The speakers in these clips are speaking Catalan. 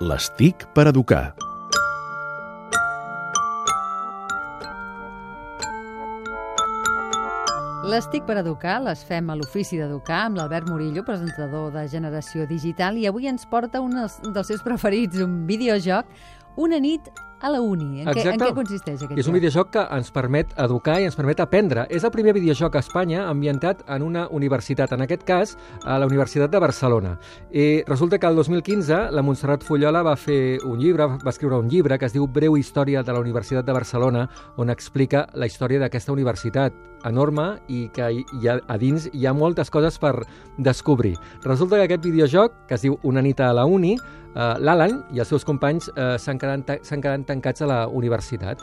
Les TIC per educar. Les TIC per educar les fem a l'Ofici d'Educar amb l'Albert Murillo, presentador de Generació Digital, i avui ens porta un dels, seus preferits, un videojoc, Una nit a la uni. En, què, en què consisteix aquest És un joc? videojoc que ens permet educar i ens permet aprendre. És el primer videojoc a Espanya ambientat en una universitat, en aquest cas a la Universitat de Barcelona. I resulta que el 2015 la Montserrat Fullola va fer un llibre, va escriure un llibre que es diu Breu història de la Universitat de Barcelona, on explica la història d'aquesta universitat enorme i que hi ha, a dins hi ha moltes coses per descobrir. Resulta que aquest videojoc, que es diu Una nit a la uni, eh, l'Alan i els seus companys eh, s'han quedat, quedat tancats a la universitat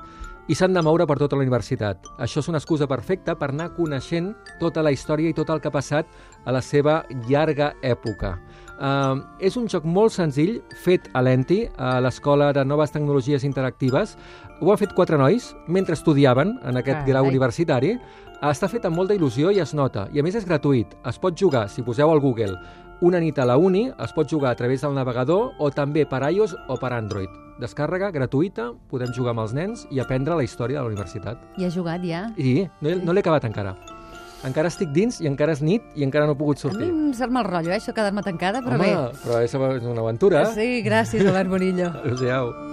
i s'han de moure per tota la universitat. Això és una excusa perfecta per anar coneixent tota la història i tot el que ha passat a la seva llarga època. Uh, és un joc molt senzill, fet a l'ENTI, a l'Escola de Noves Tecnologies Interactives. Ho han fet quatre nois mentre estudiaven en aquest Carai. grau universitari. Està fet amb molta il·lusió i es nota. I a més és gratuït. Es pot jugar, si poseu al Google, una nit a la uni, es pot jugar a través del navegador o també per iOS o per Android. Descàrrega gratuïta, podem jugar amb els nens i aprendre la història de la universitat. I has jugat ja? I no, no l'he acabat encara. Encara estic dins i encara és nit i encara no he pogut A mi sortir. em sap mal rotllo, eh, això quedar-me tancada, però Home, bé. però és una aventura. Sí, gràcies, Albert Murillo. Adéu-siau.